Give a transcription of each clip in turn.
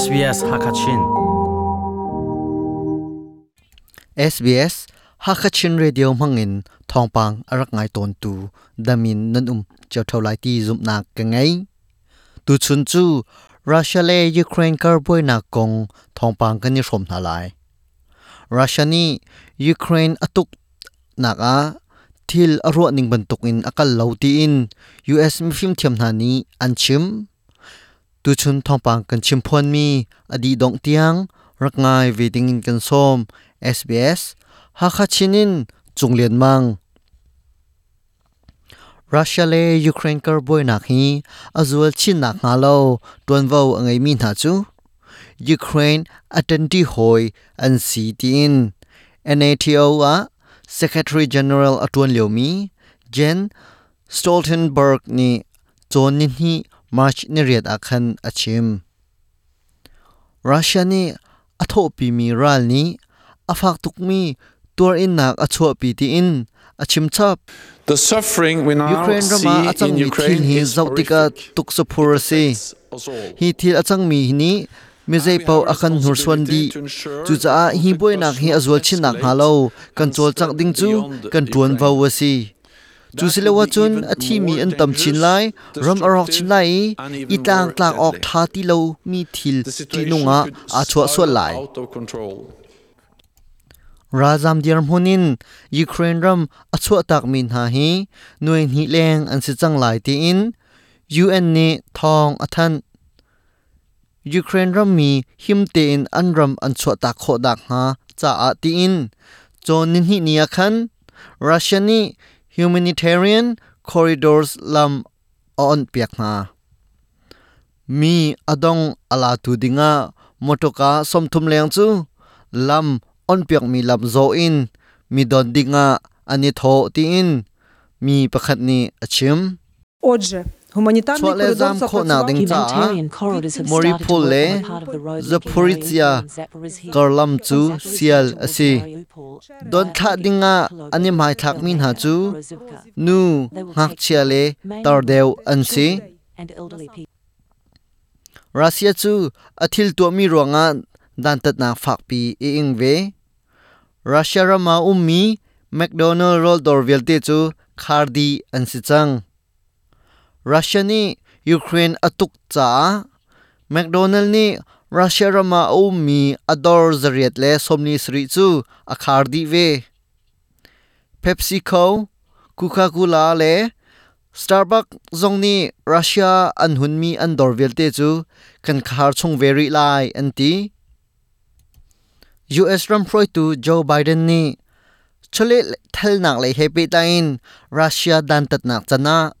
SBS Hakachin. SBS Hakachin Radio mangin thongpang arak ngai ton tu. Damin nanum um lai ti zum na ka tu chun chu, Russia le Ukraine kar boi na kong thongpang kan ni som na lai. Russia ni Ukraine atuk naka thil arwa ning ban tukin akal lauti in. US mi phim thiam na ni anchim tu chun thong thongpang kan chimphon mi, adi dong tiang, rak ngai ve ding in kan som SBS ha kha chinin chunglen mang. Russia le Ukraine kar boy nak hi azul chin nak nga lo ton vo angai mi na chu. Ukraine atenti hoi, an si tin NATO a Secretary General atun liomi Jen Stoltenberg ni chon nin hi March ni riat akhan achim. Russia ni atho pi mi ral ni afak tuk mi tur in nak achho pi ti in achim chap. The suffering we now Ukraine see in Ukraine hi zautika tuk sapur si. Us all. hi thil achang mi ni mi zai pau akhan hur swan di chu cha hi boi nak hi azwal chin nak halo. control chak ding chu. kan tuan vau wasi chu silewa chun, a thi mi an tam chin lai ram arok chin lai i tang tlak ok tha ti lo mi thil The ti situation nunga could a chua so spiral lai out of control. Razam dir hunin Ukraine ram achua tak min ha hi nuai ni leng an si chang lai ti in UN ni thong athan Ukraine ram mi him te in an ram an chua tak kho dak ha cha a ti in chon nin hi ni khan Russia ni humanitarian corridors lam on piak na mi adong ala tu dinga motoka somthum leng chu lam on piak mi lam zo in mi don dinga ani tho ti in mi pakhat ni achim Отже, Humanitární koridor zapracoval Moripole, Zaporizhia, Karlam chu sial asi. Don tha dinga ani mai thak min ha chu nu ngak chiale tardeu ansi. Russia chu athil tu mi ronga dantat na phak pi e ingve. Russia rama ummi McDonald roll dorvelte chu khardi ansi chang. Russia ni Ukraine atuk cha McDonald ni Russia rama mi ador zariat le somni sri chu akhar di ve. PepsiCo Coca-Cola le Starbucks zong ni Russia an hun mi an dor velte chu kan khar chung very lai anti. US ram proi tu Joe Biden ni. Chole thal nak le happy tain Russia dan tat nak chana.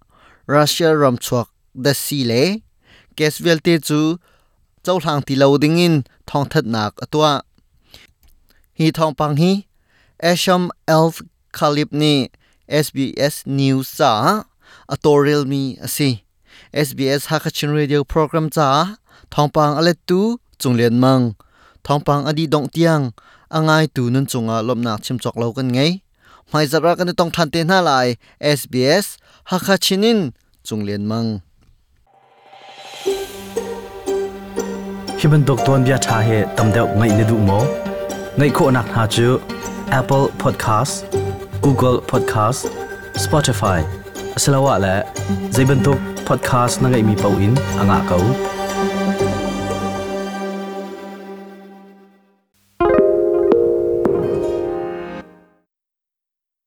รัสเซียรอมชวกดซีเลเกสเวลเตจูเจ้าทางที่เราดิงอินทองทัดหนักตัวฮีทองปังฮีเอชอมเอลฟ์คาลิปนี่เอส SBS News จ้าอตัวเรียลมีสิเอสบีเอสฮักชินเรดิโอโปรแกรมจ้าทองปังอะไรตู้จงเลียนมังทองปังอดีตดงเตียงอ่างไงตูนั่นจงอาลมหนักชิมจอกเรากันไงไม่จะรักกันต้องทันเตนห้าลาย SBS ฮักชินิน chung chunglen mang himan dok ton bia tha he tamdeu ngai ne du mo ngai kho nak ha chu Apple Podcast, Google Podcast, Spotify asalawa la zaiban tok podcast na ngai mi pau in anga kau